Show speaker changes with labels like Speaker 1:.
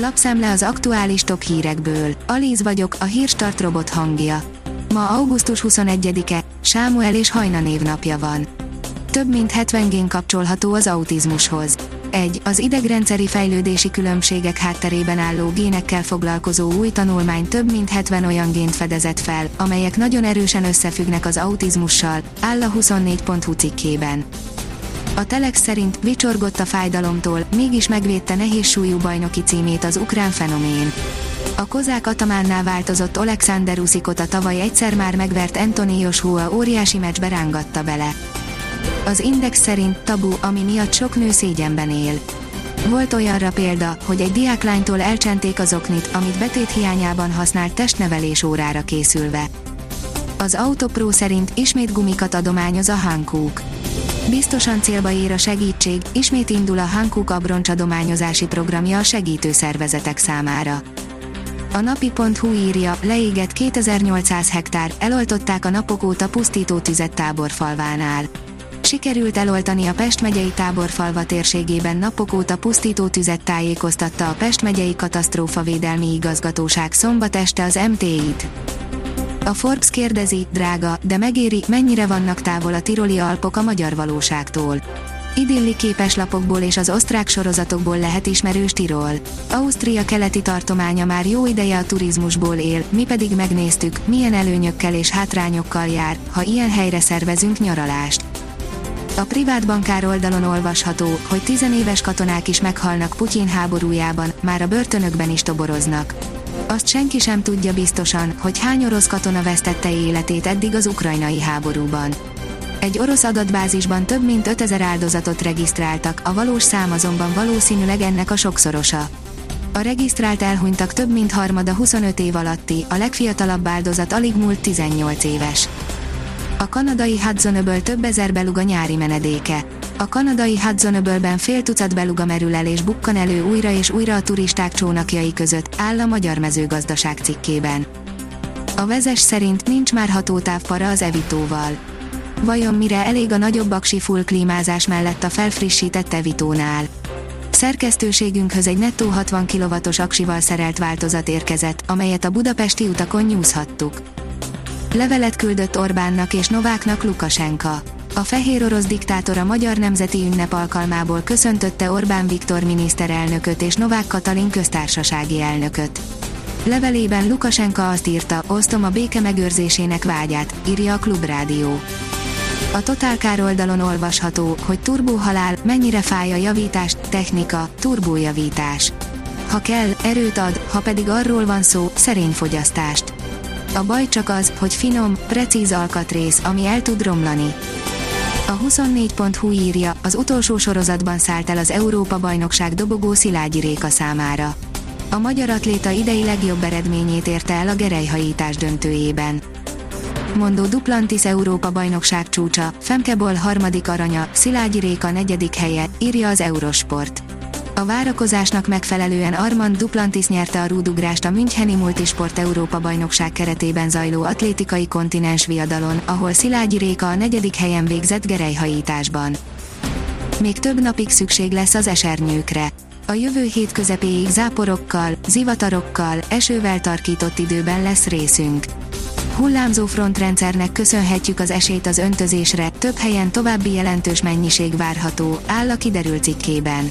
Speaker 1: Lapszemle az aktuális top hírekből. Alíz vagyok, a hírstart robot hangja. Ma augusztus 21-e, Sámuel és Hajna névnapja van. Több mint 70 gén kapcsolható az autizmushoz. 1. Az idegrendszeri fejlődési különbségek hátterében álló génekkel foglalkozó új tanulmány több mint 70 olyan gént fedezett fel, amelyek nagyon erősen összefüggnek az autizmussal, áll a 24.hu cikkében. A Telex szerint vicsorgott a fájdalomtól, mégis megvédte nehéz súlyú bajnoki címét az ukrán fenomén. A kozák atamánnál változott Alexander Uszikot a tavaly egyszer már megvert Anthony Joshua óriási meccsbe rángatta bele. Az Index szerint tabu, ami miatt sok nő szégyenben él. Volt olyanra példa, hogy egy diáklánytól elcsenték az oknit, amit betét hiányában használt testnevelés órára készülve. Az Autopro szerint ismét gumikat adományoz a Hankook. Biztosan célba ér a segítség, ismét indul a Hankook abroncsadományozási programja a segítő szervezetek számára. A napi.hu írja, leégett 2800 hektár, eloltották a napok óta pusztító tüzet táborfalvánál. Sikerült eloltani a Pest megyei táborfalva térségében napok óta pusztító tüzet tájékoztatta a Pest megyei katasztrófavédelmi igazgatóság szombat este az MT-it. A Forbes kérdezi, drága, de megéri, mennyire vannak távol a tiroli alpok a magyar valóságtól. Idilli képeslapokból és az osztrák sorozatokból lehet ismerős Tirol. Ausztria keleti tartománya már jó ideje a turizmusból él, mi pedig megnéztük, milyen előnyökkel és hátrányokkal jár, ha ilyen helyre szervezünk nyaralást. A privát bankár oldalon olvasható, hogy tizenéves katonák is meghalnak Putyin háborújában, már a börtönökben is toboroznak. Azt senki sem tudja biztosan, hogy hány orosz katona vesztette életét eddig az ukrajnai háborúban. Egy orosz adatbázisban több mint 5000 áldozatot regisztráltak, a valós szám azonban valószínűleg ennek a sokszorosa. A regisztrált elhunytak több mint harmada 25 év alatti, a legfiatalabb áldozat alig múlt 18 éves. A kanadai Hudson-öböl több ezer beluga nyári menedéke. A kanadai Hudson-öbölben fél tucat beluga merül el és bukkan elő újra és újra a turisták csónakjai között, áll a Magyar Mezőgazdaság cikkében. A vezes szerint nincs már hatótávpara az evitóval. Vajon mire elég a nagyobb aksi full klímázás mellett a felfrissített evitónál? Szerkesztőségünkhöz egy nettó 60 kW-os aksival szerelt változat érkezett, amelyet a budapesti utakon nyúzhattuk. Levelet küldött Orbánnak és Nováknak Lukasenka. A fehér orosz diktátor a Magyar Nemzeti Ünnep alkalmából köszöntötte Orbán Viktor miniszterelnököt és Novák Katalin köztársasági elnököt. Levelében Lukasenka azt írta, osztom a béke megőrzésének vágyát, írja a Klubrádió. A Total oldalon olvasható, hogy turbóhalál, mennyire fáj a javítás, technika, turbójavítás. Ha kell, erőt ad, ha pedig arról van szó, szerény fogyasztást. A baj csak az, hogy finom, precíz alkatrész, ami el tud romlani. A 24.hu írja, az utolsó sorozatban szállt el az Európa-bajnokság dobogó Szilágyi Réka számára. A magyar atléta idei legjobb eredményét érte el a gerelyhajítás döntőjében. Mondó Duplantis Európa bajnokság csúcsa, Femkebol harmadik aranya, Szilágyi Réka negyedik helye, írja az Eurosport. A várakozásnak megfelelően Armand Duplantis nyerte a rúdugrást a Müncheni Multisport Európa bajnokság keretében zajló atlétikai kontinens viadalon, ahol Szilágyi Réka a negyedik helyen végzett gerelyhajításban. Még több napig szükség lesz az esernyőkre. A jövő hét közepéig záporokkal, zivatarokkal, esővel tarkított időben lesz részünk. Hullámzó frontrendszernek köszönhetjük az esélyt az öntözésre, több helyen további jelentős mennyiség várható, áll a kiderült cikkében.